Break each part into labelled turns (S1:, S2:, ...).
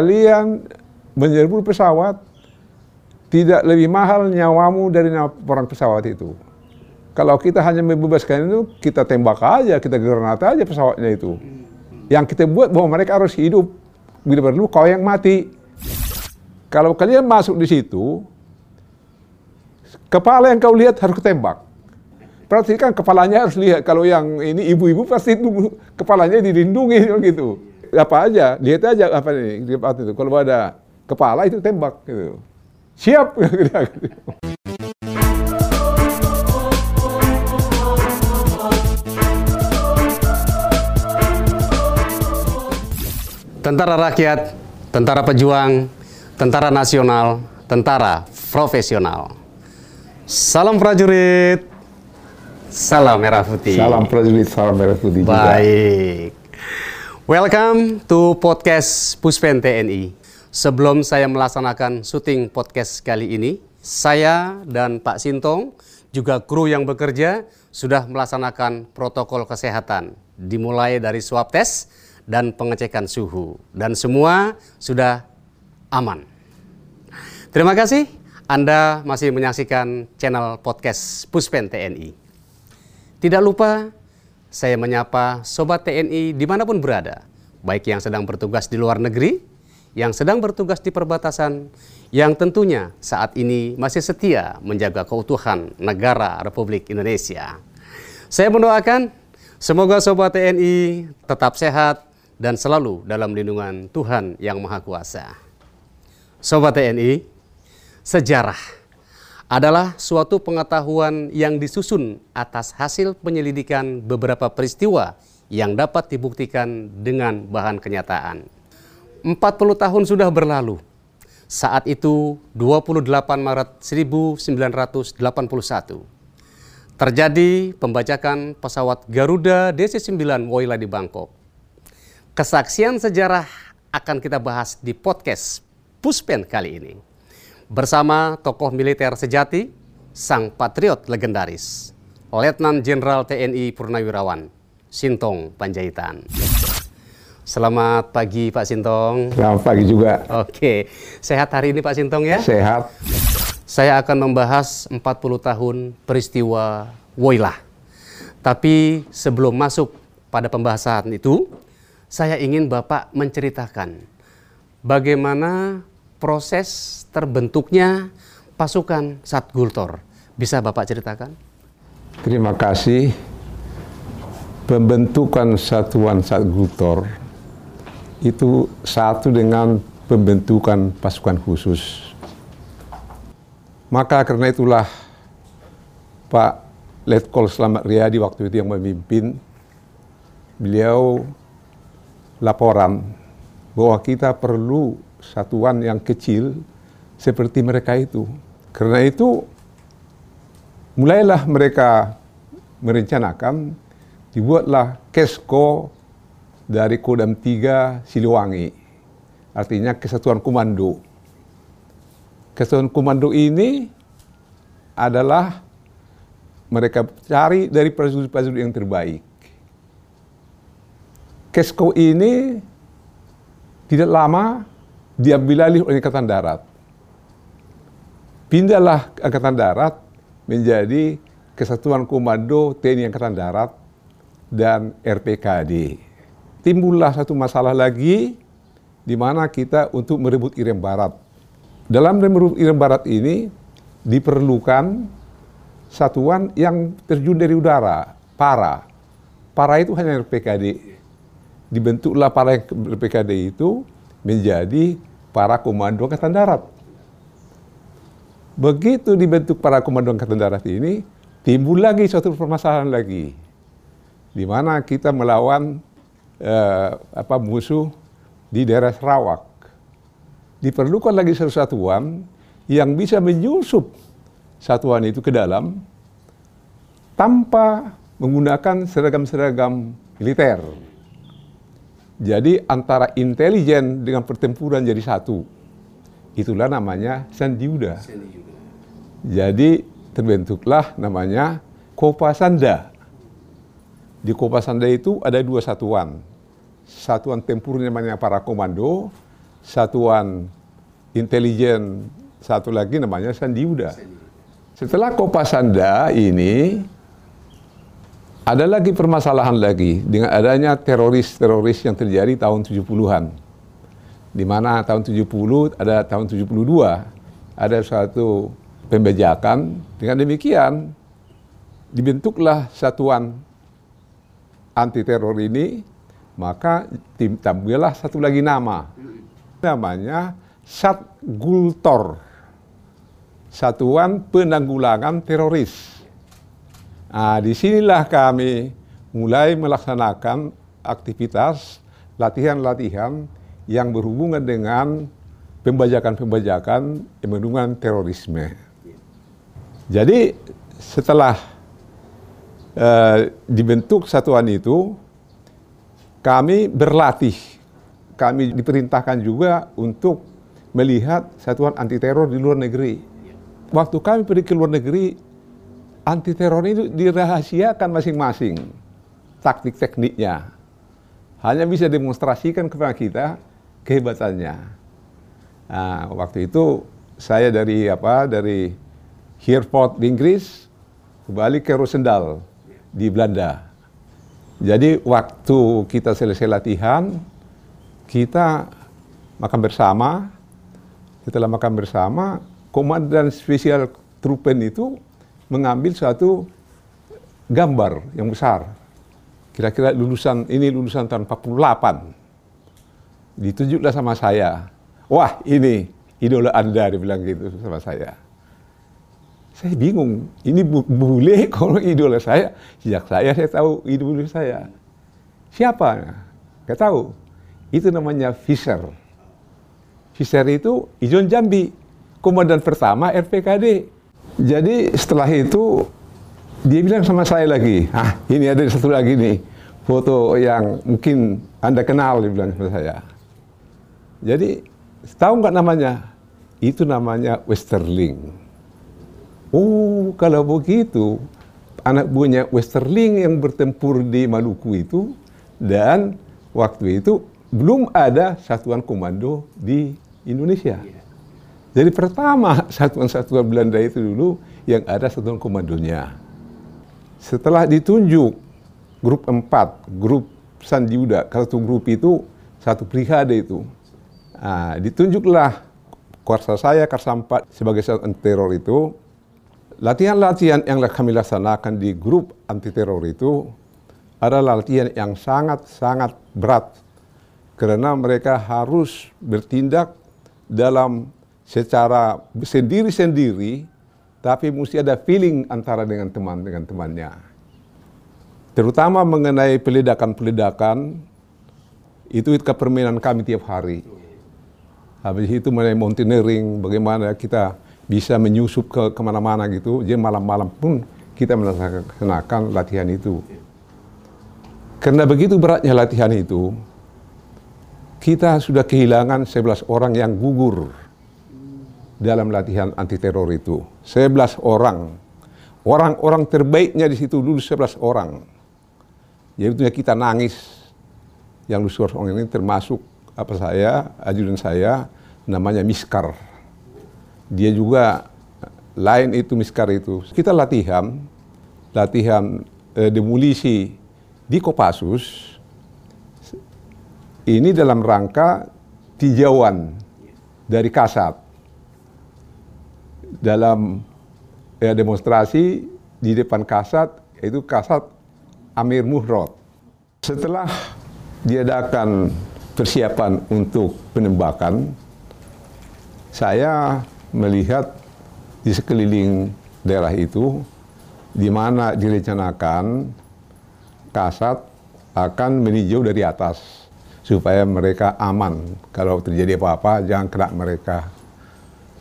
S1: kalian menyerbu pesawat tidak lebih mahal nyawamu dari orang pesawat itu. Kalau kita hanya membebaskan itu, kita tembak aja, kita granat aja pesawatnya itu. Yang kita buat bahwa mereka harus hidup. Bila perlu kau yang mati. Kalau kalian masuk di situ, kepala yang kau lihat harus ketembak. Berarti kan kepalanya harus lihat. Kalau yang ini ibu-ibu pasti kepalanya dilindungi gitu. Apa aja, lihat aja apa ini. Itu. Kalau ada kepala itu tembak gitu. Siap.
S2: Tentara rakyat, tentara pejuang, tentara nasional, tentara profesional. Salam prajurit, salam merah putih.
S1: Salam prajurit, salam merah putih juga.
S2: Baik. Welcome to podcast Puspen TNI. Sebelum saya melaksanakan syuting podcast kali ini, saya dan Pak Sintong, juga kru yang bekerja, sudah melaksanakan protokol kesehatan. Dimulai dari swab test dan pengecekan suhu. Dan semua sudah aman. Terima kasih Anda masih menyaksikan channel podcast Puspen TNI. Tidak lupa saya menyapa Sobat TNI di mana pun berada, baik yang sedang bertugas di luar negeri, yang sedang bertugas di perbatasan, yang tentunya saat ini masih setia menjaga keutuhan negara Republik Indonesia. Saya mendoakan semoga Sobat TNI tetap sehat dan selalu dalam lindungan Tuhan Yang Maha Kuasa. Sobat TNI, sejarah adalah suatu pengetahuan yang disusun atas hasil penyelidikan beberapa peristiwa yang dapat dibuktikan dengan bahan kenyataan. 40 tahun sudah berlalu. Saat itu 28 Maret 1981 terjadi pembajakan pesawat Garuda DC-9 Woyla di Bangkok. Kesaksian sejarah akan kita bahas di podcast Puspen kali ini. Bersama tokoh militer sejati, sang patriot legendaris, Letnan Jenderal TNI Purnawirawan, Sintong Panjaitan. Selamat pagi Pak Sintong.
S1: Selamat pagi juga.
S2: Oke, sehat hari ini Pak Sintong ya?
S1: Sehat.
S2: Saya akan membahas 40 tahun peristiwa Woylah. Tapi sebelum masuk pada pembahasan itu, saya ingin Bapak menceritakan bagaimana proses terbentuknya pasukan Satgultor. Bisa Bapak ceritakan?
S1: Terima kasih. Pembentukan satuan Satgultor itu satu dengan pembentukan pasukan khusus. Maka karena itulah Pak Letkol Selamat Riyadi waktu itu yang memimpin, beliau laporan bahwa kita perlu satuan yang kecil seperti mereka itu. Karena itu mulailah mereka merencanakan dibuatlah Kesko dari Kodam 3 Siliwangi. Artinya kesatuan komando. Kesatuan komando ini adalah mereka cari dari prajurit-prajurit yang terbaik. Kesko ini tidak lama diambil alih oleh Angkatan Darat. Pindahlah Angkatan Darat menjadi Kesatuan Komando TNI Angkatan Darat dan RPKD timbullah satu masalah lagi di mana kita untuk merebut Irian Barat. Dalam merebut Irian Barat ini diperlukan satuan yang terjun dari udara, para. Para itu hanya RPKD. Dibentuklah para RPKD itu menjadi para komando angkatan darat. Begitu dibentuk para komando angkatan darat ini, timbul lagi suatu permasalahan lagi. Di mana kita melawan eh, apa musuh di daerah Sarawak. Diperlukan lagi satu satuan yang bisa menyusup satuan itu ke dalam tanpa menggunakan seragam-seragam militer. Jadi antara intelijen dengan pertempuran jadi satu. Itulah namanya Sandiuda. Jadi terbentuklah namanya Kopasanda. Di Kopasanda itu ada dua satuan satuan tempur namanya para komando, satuan intelijen satu lagi namanya Sandiuda. Setelah Kopasanda ini ada lagi permasalahan lagi dengan adanya teroris-teroris yang terjadi tahun 70-an. Di mana tahun 70 ada tahun 72 ada suatu pembajakan dengan demikian dibentuklah satuan anti teror ini maka tim satu lagi nama. Namanya Satgultor Satuan Penanggulangan Teroris. Nah, di sinilah kami mulai melaksanakan aktivitas latihan-latihan yang berhubungan dengan pembajakan-pembajakan yang terorisme. Jadi setelah uh, dibentuk satuan itu, kami berlatih. Kami diperintahkan juga untuk melihat satuan anti teror di luar negeri. Waktu kami pergi ke luar negeri, anti teror itu dirahasiakan masing-masing taktik tekniknya. Hanya bisa demonstrasikan kepada kita kehebatannya. Nah, waktu itu saya dari apa dari Herford di Inggris kembali ke Rosendal di Belanda. Jadi waktu kita selesai latihan, kita makan bersama. Setelah makan bersama, komandan spesial trupen itu mengambil suatu gambar yang besar. Kira-kira lulusan ini lulusan tahun 48. Ditunjuklah sama saya. Wah, ini idola Anda dibilang gitu sama saya. Saya bingung, ini boleh kalau idola saya. Sejak saya saya tahu idola saya. Siapa? Gak tahu. Itu namanya Fisher. Fisher itu Ijon Jambi, komandan pertama RPKD. Jadi setelah itu dia bilang sama saya lagi, ah ini ada satu lagi nih foto yang mungkin anda kenal dia bilang sama saya. Jadi tahu nggak namanya? Itu namanya Westerling. Oh, kalau begitu, anak buahnya Westerling yang bertempur di Maluku itu, dan waktu itu belum ada satuan komando di Indonesia. Jadi pertama satuan-satuan Belanda itu dulu yang ada satuan komandonya. Setelah ditunjuk grup 4, grup Sandiuda, satu grup itu satu brigade itu. Nah, ditunjuklah kuasa saya Karsampat sebagai satuan teror itu Latihan-latihan yang kami laksanakan di grup anti teror itu adalah latihan yang sangat-sangat berat karena mereka harus bertindak dalam secara sendiri-sendiri tapi mesti ada feeling antara dengan teman dengan temannya. Terutama mengenai peledakan-peledakan itu kepermainan kami tiap hari. Habis itu mengenai mountaineering, bagaimana kita bisa menyusup ke ke mana-mana gitu. Jadi malam-malam pun kita melaksanakan latihan itu. Karena begitu beratnya latihan itu, kita sudah kehilangan 11 orang yang gugur dalam latihan anti teror itu. 11 orang. Orang-orang terbaiknya di situ dulu 11 orang. Jadi kita nangis. Yang lusuh orang ini termasuk apa saya, ajudan saya, namanya Miskar dia juga lain itu miskar itu. Kita latihan, latihan eh, demolisi di Kopassus ini dalam rangka tijauan dari Kasat dalam ya, demonstrasi di depan Kasat itu Kasat Amir Muhrod. Setelah diadakan persiapan untuk penembakan, saya melihat di sekeliling daerah itu di mana direncanakan kasat akan meninjau dari atas supaya mereka aman. Kalau terjadi apa-apa jangan kena mereka.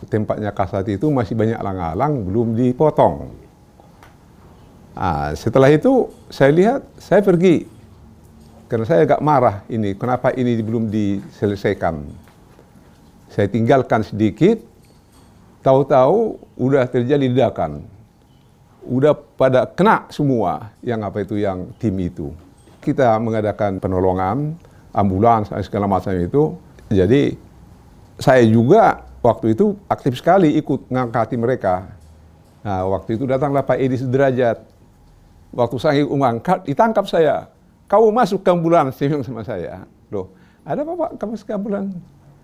S1: Tempatnya kasat itu masih banyak alang-alang belum dipotong. Nah, setelah itu saya lihat saya pergi karena saya agak marah ini kenapa ini belum diselesaikan saya tinggalkan sedikit tahu-tahu udah terjadi ledakan. Udah pada kena semua yang apa itu yang tim itu. Kita mengadakan penolongan, ambulans, segala macam itu. Jadi saya juga waktu itu aktif sekali ikut ngangkati mereka. Nah, waktu itu datanglah Pak Edi Sudrajat. Waktu saya mengangkat, ditangkap saya. Kau masuk ke ambulans, dia bilang sama saya. Loh, ada apa Pak, kamu masuk ke ambulans?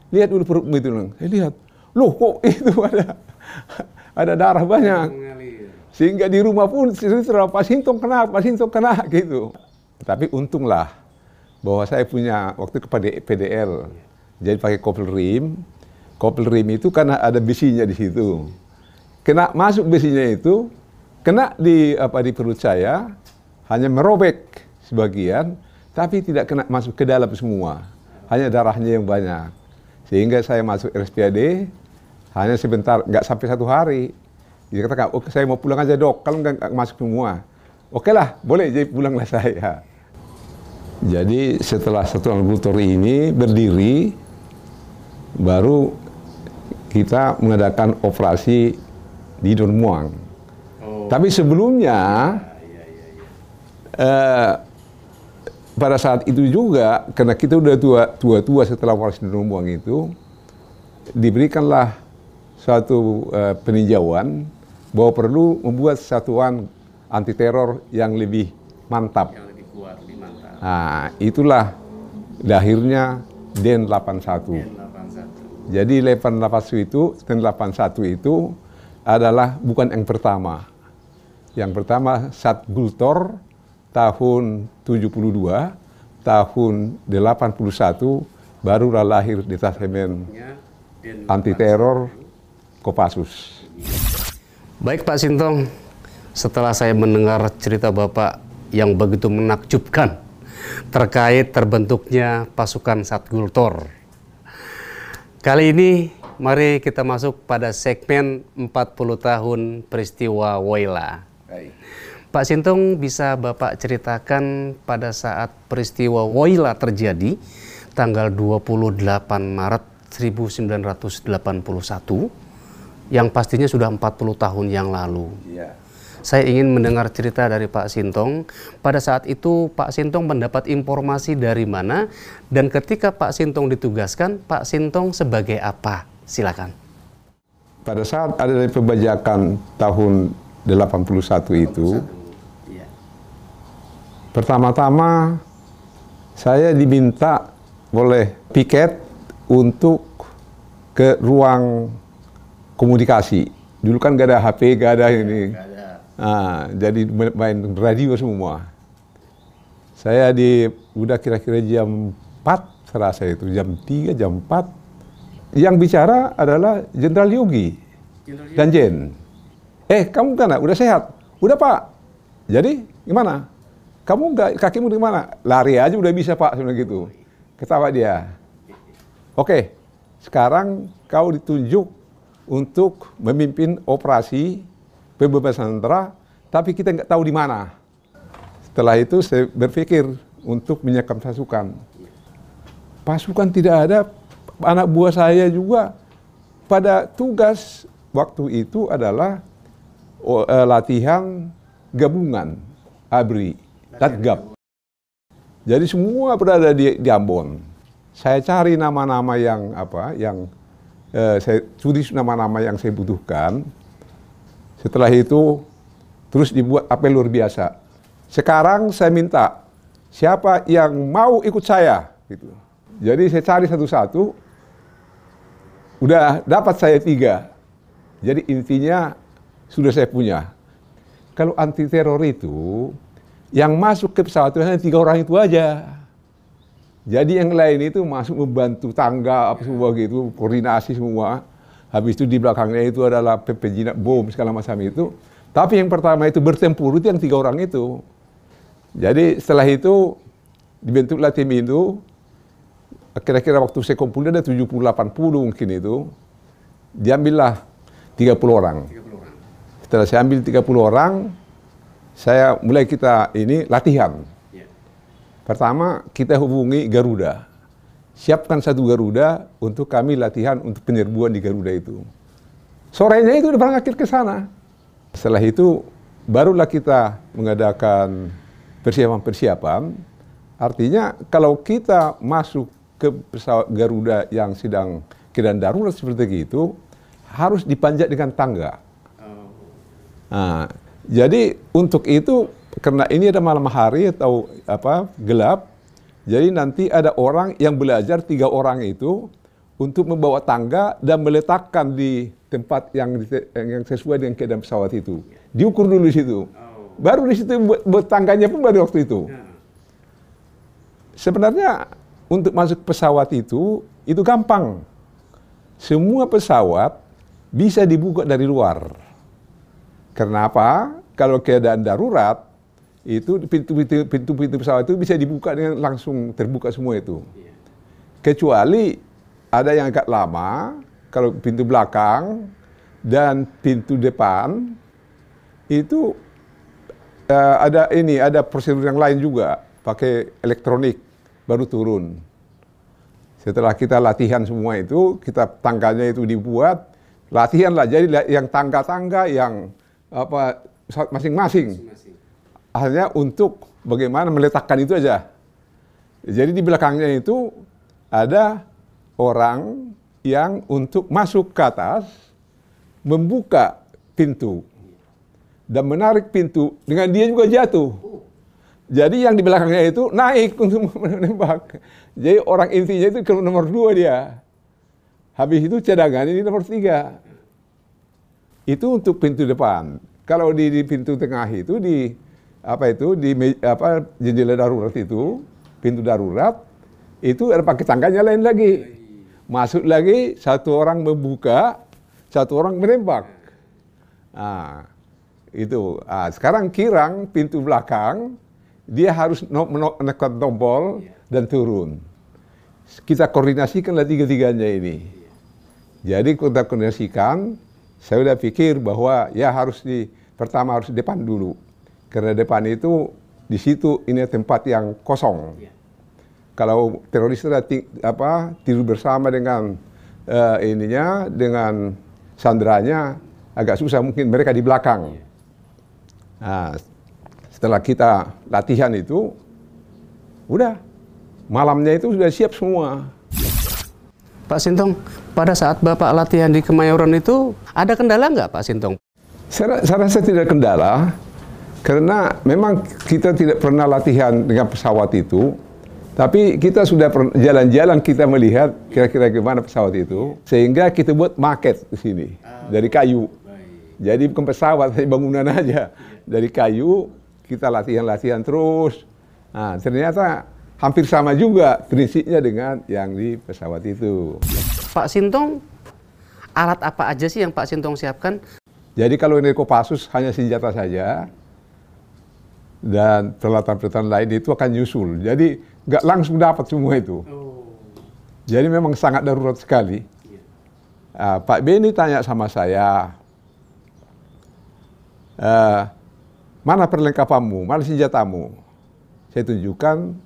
S1: Lihat dulu perutmu itu. Saya lihat, loh kok itu ada ada darah banyak. Sehingga di rumah pun setelah Pak Sintong kena, Pak Sintong kena gitu. Tapi untunglah bahwa saya punya waktu kepada PDL. Jadi pakai kopel rim. Kopel rim itu karena ada besinya di situ. Kena masuk besinya itu, kena di apa di perut saya, hanya merobek sebagian, tapi tidak kena masuk ke dalam semua. Hanya darahnya yang banyak. Sehingga saya masuk RSPAD hanya sebentar, nggak sampai satu hari. Dia katakan, oke saya mau pulang aja dok, kalau nggak masuk semua. Oke lah, boleh jadi pulanglah saya. Jadi setelah satu laboratori ini berdiri, baru kita mengadakan operasi di Dormuang. Oh. Tapi sebelumnya, eh, pada saat itu juga, karena kita udah tua-tua setelah operasi di Dormuang itu, diberikanlah suatu uh, peninjauan bahwa perlu membuat satuan anti teror yang lebih mantap. Yang lebih kuat, lebih mantap. Nah, itulah lahirnya Den 81. Den 81. Jadi 881 itu, Den 81 itu adalah bukan yang pertama. Yang pertama Sat Gultor tahun 72, tahun 81 barulah lahir detasemen anti teror Kopassus.
S2: Baik Pak Sintong, setelah saya mendengar cerita Bapak yang begitu menakjubkan terkait terbentuknya pasukan Satgultor. Kali ini mari kita masuk pada segmen 40 tahun peristiwa Woyla. Pak Sintong bisa Bapak ceritakan pada saat peristiwa Woyla terjadi tanggal 28 Maret 1981 yang pastinya sudah 40 tahun yang lalu. Ya. Saya ingin mendengar cerita dari Pak Sintong. Pada saat itu Pak Sintong mendapat informasi dari mana dan ketika Pak Sintong ditugaskan, Pak Sintong sebagai apa? Silakan.
S1: Pada saat ada pembajakan tahun 81 itu, ya. Pertama-tama saya diminta oleh piket untuk ke ruang komunikasi. Dulu kan gak ada HP, gak ada ini. Gak ada. Nah, jadi main radio semua. Saya di udah kira-kira jam 4 serasa itu, jam 3, jam 4. Yang bicara adalah Jenderal Yogi dan Jen. Eh, kamu kan udah sehat? Udah Pak. Jadi gimana? Kamu nggak kakimu di mana? Lari aja udah bisa Pak sebenarnya gitu. Ketawa dia. Oke, sekarang kau ditunjuk untuk memimpin operasi pembebasan tentara, tapi kita nggak tahu di mana. Setelah itu saya berpikir untuk menyiapkan pasukan. Pasukan tidak ada, anak buah saya juga pada tugas waktu itu adalah uh, latihan gabungan ABRI, Datgab. Jadi semua berada di, di Ambon. Saya cari nama-nama yang apa, yang eh, saya tulis nama-nama yang saya butuhkan. Setelah itu terus dibuat apel luar biasa. Sekarang saya minta siapa yang mau ikut saya gitu. Jadi saya cari satu-satu. Udah dapat saya tiga. Jadi intinya sudah saya punya. Kalau anti teror itu yang masuk ke pesawat itu hanya tiga orang itu aja. Jadi yang lain itu masuk membantu tangga apa semua gitu, koordinasi semua. Habis itu di belakangnya itu adalah jinak bom segala macam itu. Tapi yang pertama itu bertempur itu yang tiga orang itu. Jadi setelah itu dibentuklah tim itu. Kira-kira waktu saya kumpul ada 70-80 mungkin itu. Diambillah 30 orang. 30 orang. Setelah saya ambil 30 orang, saya mulai kita ini latihan Pertama, kita hubungi Garuda. Siapkan satu Garuda untuk kami latihan untuk penyerbuan di Garuda itu. Sorenya itu udah berangkat ke sana. Setelah itu, barulah kita mengadakan persiapan-persiapan. Artinya, kalau kita masuk ke pesawat Garuda yang sedang keadaan darurat seperti itu harus dipanjat dengan tangga. Nah, jadi untuk itu karena ini ada malam hari atau apa gelap, jadi nanti ada orang yang belajar tiga orang itu untuk membawa tangga dan meletakkan di tempat yang yang sesuai dengan keadaan pesawat itu. Diukur dulu di situ. Baru di situ buat, buat tangganya pun baru waktu itu. Sebenarnya untuk masuk pesawat itu itu gampang. Semua pesawat bisa dibuka dari luar. Kenapa? Kalau keadaan darurat itu pintu-pintu pintu-pintu pesawat itu bisa dibuka dengan langsung terbuka semua itu. Kecuali ada yang agak lama, kalau pintu belakang dan pintu depan itu uh, ada ini ada prosedur yang lain juga pakai elektronik baru turun. Setelah kita latihan semua itu, kita tangganya itu dibuat, latihan lah. Jadi yang tangga-tangga yang apa masing-masing. Hanya untuk bagaimana meletakkan itu aja. Jadi di belakangnya itu ada orang yang untuk masuk ke atas membuka pintu dan menarik pintu dengan dia juga jatuh. Jadi yang di belakangnya itu naik untuk menembak. Jadi orang intinya itu ke nomor dua dia. Habis itu cadangan ini nomor tiga. Itu untuk pintu depan. Kalau di, di pintu tengah itu di apa itu di apa jendela darurat itu pintu darurat itu ada pakai tangganya lain lagi. Masuk lagi satu orang membuka, satu orang menembak. Nah, itu. Nah, sekarang kirang pintu belakang dia harus menekan tombol dan turun. Kita koordinasikanlah tiga-tiganya ini. Jadi kita koordinasikan, saya sudah pikir bahwa ya harus di pertama harus di depan dulu. Karena depan itu di situ ini tempat yang kosong. Kalau teroris sudah apa tidur bersama dengan uh, ininya dengan sandranya agak susah mungkin mereka di belakang. Nah, setelah kita latihan itu, udah malamnya itu sudah siap semua.
S2: Pak Sintong, pada saat Bapak latihan di Kemayoran itu ada kendala nggak Pak Sintong?
S1: Saya, saya rasa tidak kendala, karena memang kita tidak pernah latihan dengan pesawat itu, tapi kita sudah jalan-jalan kita melihat kira-kira gimana pesawat itu, sehingga kita buat market di sini dari kayu. Jadi bukan pesawat, bangunan aja dari kayu kita latihan-latihan terus. Nah, ternyata hampir sama juga prinsipnya dengan yang di pesawat itu.
S2: Pak Sintong, alat apa aja sih yang Pak Sintong siapkan?
S1: Jadi kalau ini Kopassus hanya senjata saja, dan peralatan-peralatan lain itu akan nyusul. Jadi nggak langsung dapat semua itu. Jadi memang sangat darurat sekali. Uh, Pak Beni tanya sama saya, uh, Mana perlengkapanmu? Mana senjatamu? Saya tunjukkan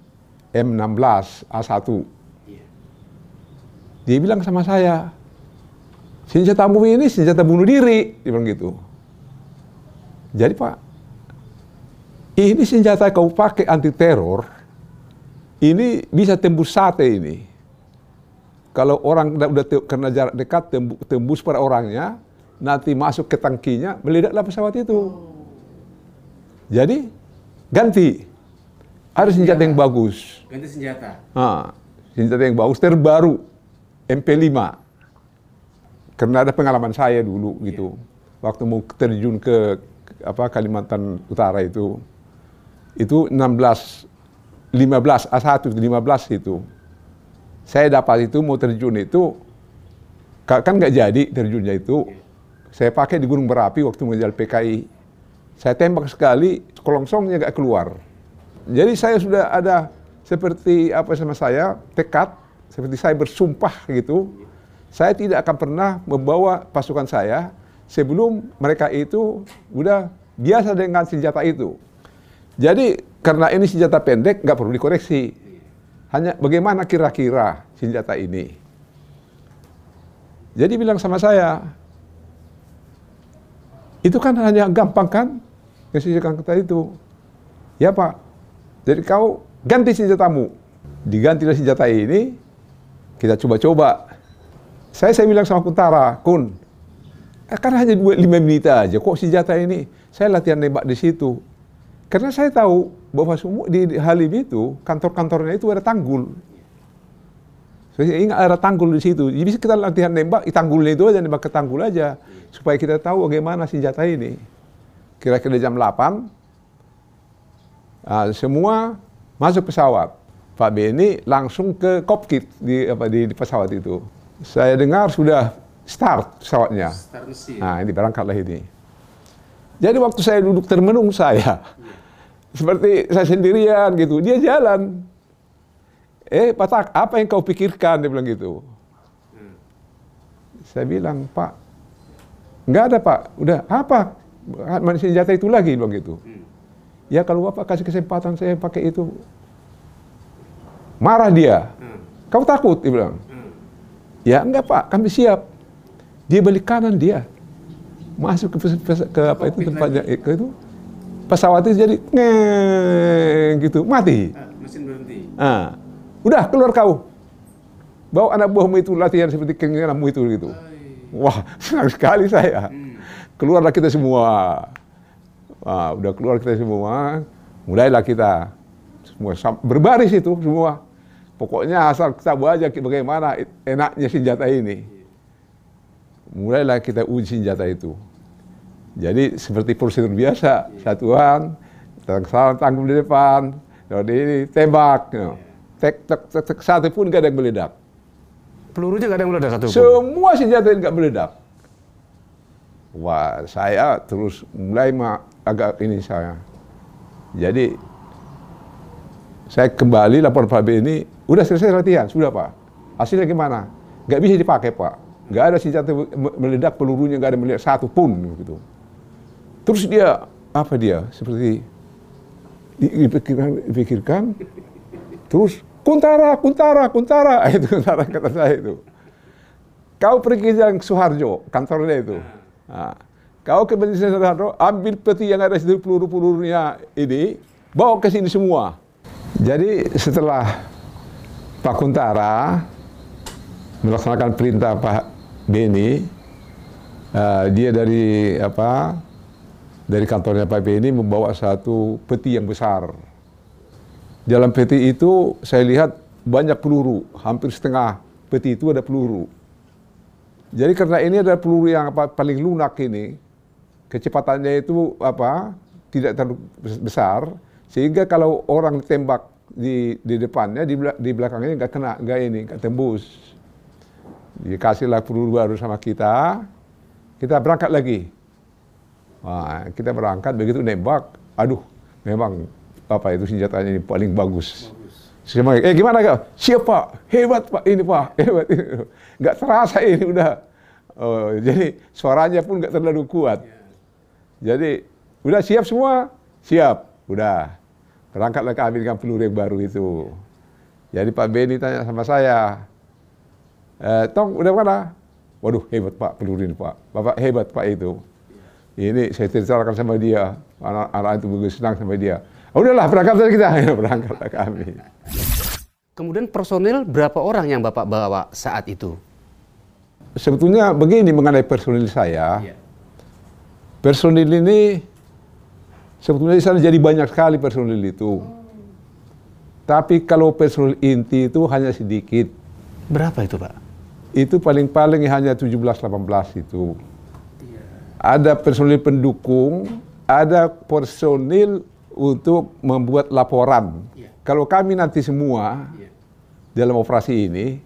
S1: M16 A1. Dia bilang sama saya, senjatamu ini senjata bunuh diri. Dia bilang gitu. Jadi Pak, ini senjata kau pakai anti teror, ini bisa tembus sate ini. Kalau orang udah karena jarak dekat tembus pada orangnya, nanti masuk ke tangkinya, meledaklah pesawat itu. Jadi ganti. Ada senjata yang bagus.
S2: Ganti senjata.
S1: Ah, senjata yang bagus terbaru MP5. Karena ada pengalaman saya dulu gitu. Waktu mau terjun ke apa Kalimantan Utara itu itu 16 15 A1 15 itu. Saya dapat itu mau terjun itu kan nggak jadi terjunnya itu. Saya pakai di Gunung Berapi waktu menjal PKI saya tembak sekali, kelongsongnya gak keluar. Jadi saya sudah ada seperti apa sama saya, tekad, seperti saya bersumpah gitu. Saya tidak akan pernah membawa pasukan saya sebelum mereka itu udah biasa dengan senjata itu. Jadi karena ini senjata pendek nggak perlu dikoreksi. Hanya bagaimana kira-kira senjata ini. Jadi bilang sama saya, itu kan hanya gampang kan? kesisikan kita itu. Ya Pak, jadi kau ganti senjatamu. Digantilah senjata ini, kita coba-coba. Saya saya bilang sama Kuntara, Kun, kan hanya dua lima menit aja. Kok senjata ini? Saya latihan nembak di situ. Karena saya tahu bahwa semua di Halim itu kantor-kantornya itu ada tanggul. Saya ingat ada tanggul di situ. Jadi kita latihan nembak, di tanggulnya itu aja nembak ke tanggul aja supaya kita tahu bagaimana senjata ini. Kira-kira jam 8 uh, semua masuk pesawat. Pak Beni langsung ke kokpit di apa di, di pesawat itu. Saya dengar sudah start pesawatnya.
S2: Start mesin.
S1: Nah, ini berangkatlah ini. Jadi waktu saya duduk termenung saya, seperti saya sendirian gitu, dia jalan. Eh, Pak Tak, apa yang kau pikirkan? Dia bilang gitu. Saya bilang, Pak, nggak ada Pak, udah apa? Manusia senjata itu lagi, bilang gitu. Ya kalau Bapak kasih kesempatan saya pakai itu, marah dia. Kau takut, dia bilang. Ya enggak Pak, kami siap. Dia balik kanan dia. Masuk ke, ke apa itu tempatnya ke itu. Pesawat itu jadi ngeng gitu, mati.
S2: mesin berhenti.
S1: Ah, udah keluar kau. Bawa anak buahmu itu latihan seperti keinginanmu itu gitu. Wah, senang sekali saya. Keluarlah kita semua. Wah, udah keluar kita semua. Mulailah kita semua berbaris itu semua. Pokoknya asal kita tahu aja bagaimana enaknya senjata ini. Mulailah kita uji senjata itu. Jadi seperti prosedur biasa, satuan, tang tanggung di depan, lalu ini tembak, you know. tek, tek, tek, tek, satu pun gak ada yang meledak.
S2: Pelurunya nggak ada yang meledak satu pun.
S1: Semua senjata ini gak meledak. Wah, saya terus mulai agak ini saya. Jadi saya kembali lapor Pak B ini, udah selesai latihan, sudah Pak. Hasilnya gimana? Gak bisa dipakai Pak. Gak ada senjata me- meledak, pelurunya gak ada meledak satu pun gitu. Terus dia apa dia seperti di- dipikirkan, dipikirkan terus kuntara, kuntara, kuntara itu kuntara kata saya itu. Kau pergi ke Jalan Suharjo, kantornya itu. Nah, kau ke Jalan Suharjo, ambil peti yang ada di peluru-pelurunya ini, bawa ke sini semua. Jadi setelah Pak Kuntara melaksanakan perintah Pak Beni, eh, dia dari apa dari kantornya Pak Beni membawa satu peti yang besar. Dalam peti itu saya lihat banyak peluru, hampir setengah peti itu ada peluru. Jadi karena ini adalah peluru yang apa, paling lunak ini, kecepatannya itu apa tidak terlalu bes- besar, sehingga kalau orang ditembak di di depannya di, di belakangnya nggak kena, nggak ini, nggak tembus. Dikasihlah peluru baru sama kita, kita berangkat lagi. Wah, kita berangkat begitu nembak, aduh, memang apa itu senjatanya ini paling bagus. Semua, eh gimana kau? Siap pak, hebat pak ini pak, hebat ini. Nggak terasa ini udah. Oh, jadi suaranya pun nggak terlalu kuat. Jadi udah siap semua, siap, udah. Berangkatlah kami dengan peluru yang baru itu. Jadi Pak Beni tanya sama saya, eh, Tong udah mana? Waduh hebat pak peluru ini pak, bapak hebat pak itu. Ini saya ceritakan sama dia, anak-anak itu begitu senang sama dia. "Oh, udahlah berangkat kita, berangkatlah kami.
S2: Kemudian personil berapa orang yang Bapak bawa saat itu?
S1: Sebetulnya begini mengenai personil saya,
S2: Iya.
S1: personil ini sebetulnya di sana jadi banyak sekali personil itu. Tapi kalau personil inti itu hanya sedikit.
S2: Berapa itu Pak?
S1: Itu paling-paling hanya 17-18 itu. Ada personil pendukung, ada personil untuk membuat laporan.
S2: Iya.
S1: Kalau kami nanti semua dalam operasi ini,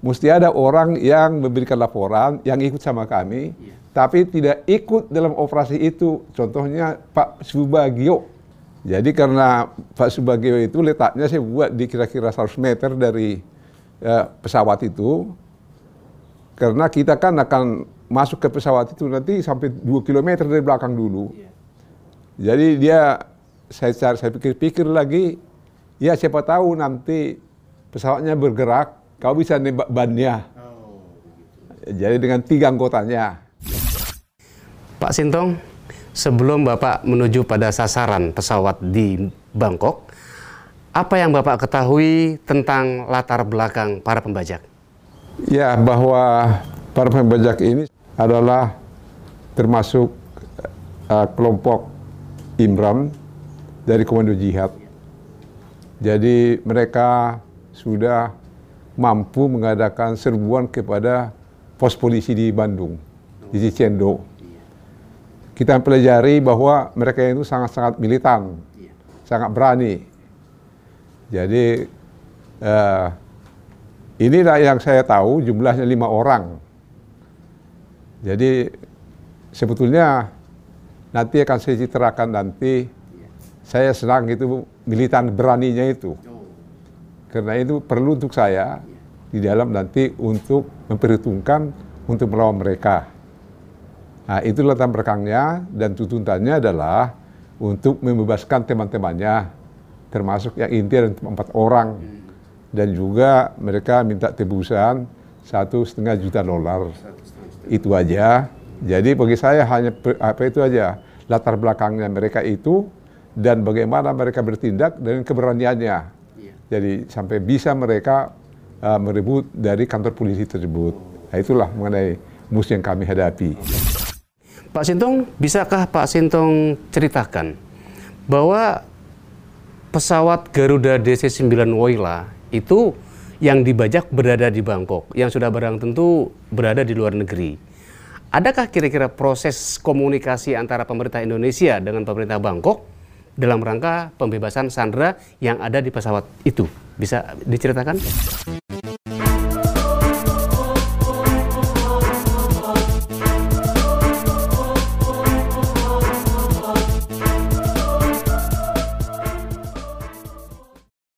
S1: mesti ada orang yang memberikan laporan, yang ikut sama kami,
S2: Iya.
S1: Tapi tidak ikut dalam operasi itu. Contohnya Pak Subagio. Jadi karena Pak Subagio itu letaknya saya buat di kira-kira 100 meter dari eh, pesawat itu, karena kita kan akan masuk ke pesawat itu nanti sampai 2 km dari belakang dulu. Jadi dia saya cari, saya pikir-pikir lagi, ya siapa tahu nanti pesawatnya bergerak, kau bisa nembak bannya. Jadi dengan tiga anggotanya.
S2: Pak Sintong, sebelum Bapak menuju pada sasaran pesawat di Bangkok, apa yang Bapak ketahui tentang latar belakang para pembajak?
S1: Ya, bahwa para pembajak ini adalah termasuk uh, kelompok Imran dari Komando Jihad. Jadi mereka sudah mampu mengadakan serbuan kepada pos polisi di Bandung, di Cicendo. Kita pelajari bahwa mereka itu sangat-sangat militan, sangat berani. Jadi uh, inilah yang saya tahu jumlahnya lima orang. Jadi sebetulnya nanti akan saya citrakan nanti saya senang itu militan beraninya itu. Karena itu perlu untuk saya di dalam nanti untuk memperhitungkan untuk melawan mereka. Nah, itu latar belakangnya dan tuntutannya adalah untuk membebaskan teman-temannya, termasuk yang inti dan empat orang. Dan juga mereka minta tebusan satu setengah juta dolar. Itu aja. Jadi bagi saya hanya apa itu aja latar belakangnya mereka itu dan bagaimana mereka bertindak dan keberaniannya. Jadi sampai bisa mereka uh, merebut dari kantor polisi tersebut. Nah, itulah mengenai musuh yang kami hadapi.
S2: Pak Sintong, bisakah Pak Sintong ceritakan bahwa pesawat Garuda DC-9 Woyla itu yang dibajak berada di Bangkok, yang sudah barang tentu berada di luar negeri. Adakah kira-kira proses komunikasi antara pemerintah Indonesia dengan pemerintah Bangkok dalam rangka pembebasan sandera yang ada di pesawat itu. Bisa diceritakan?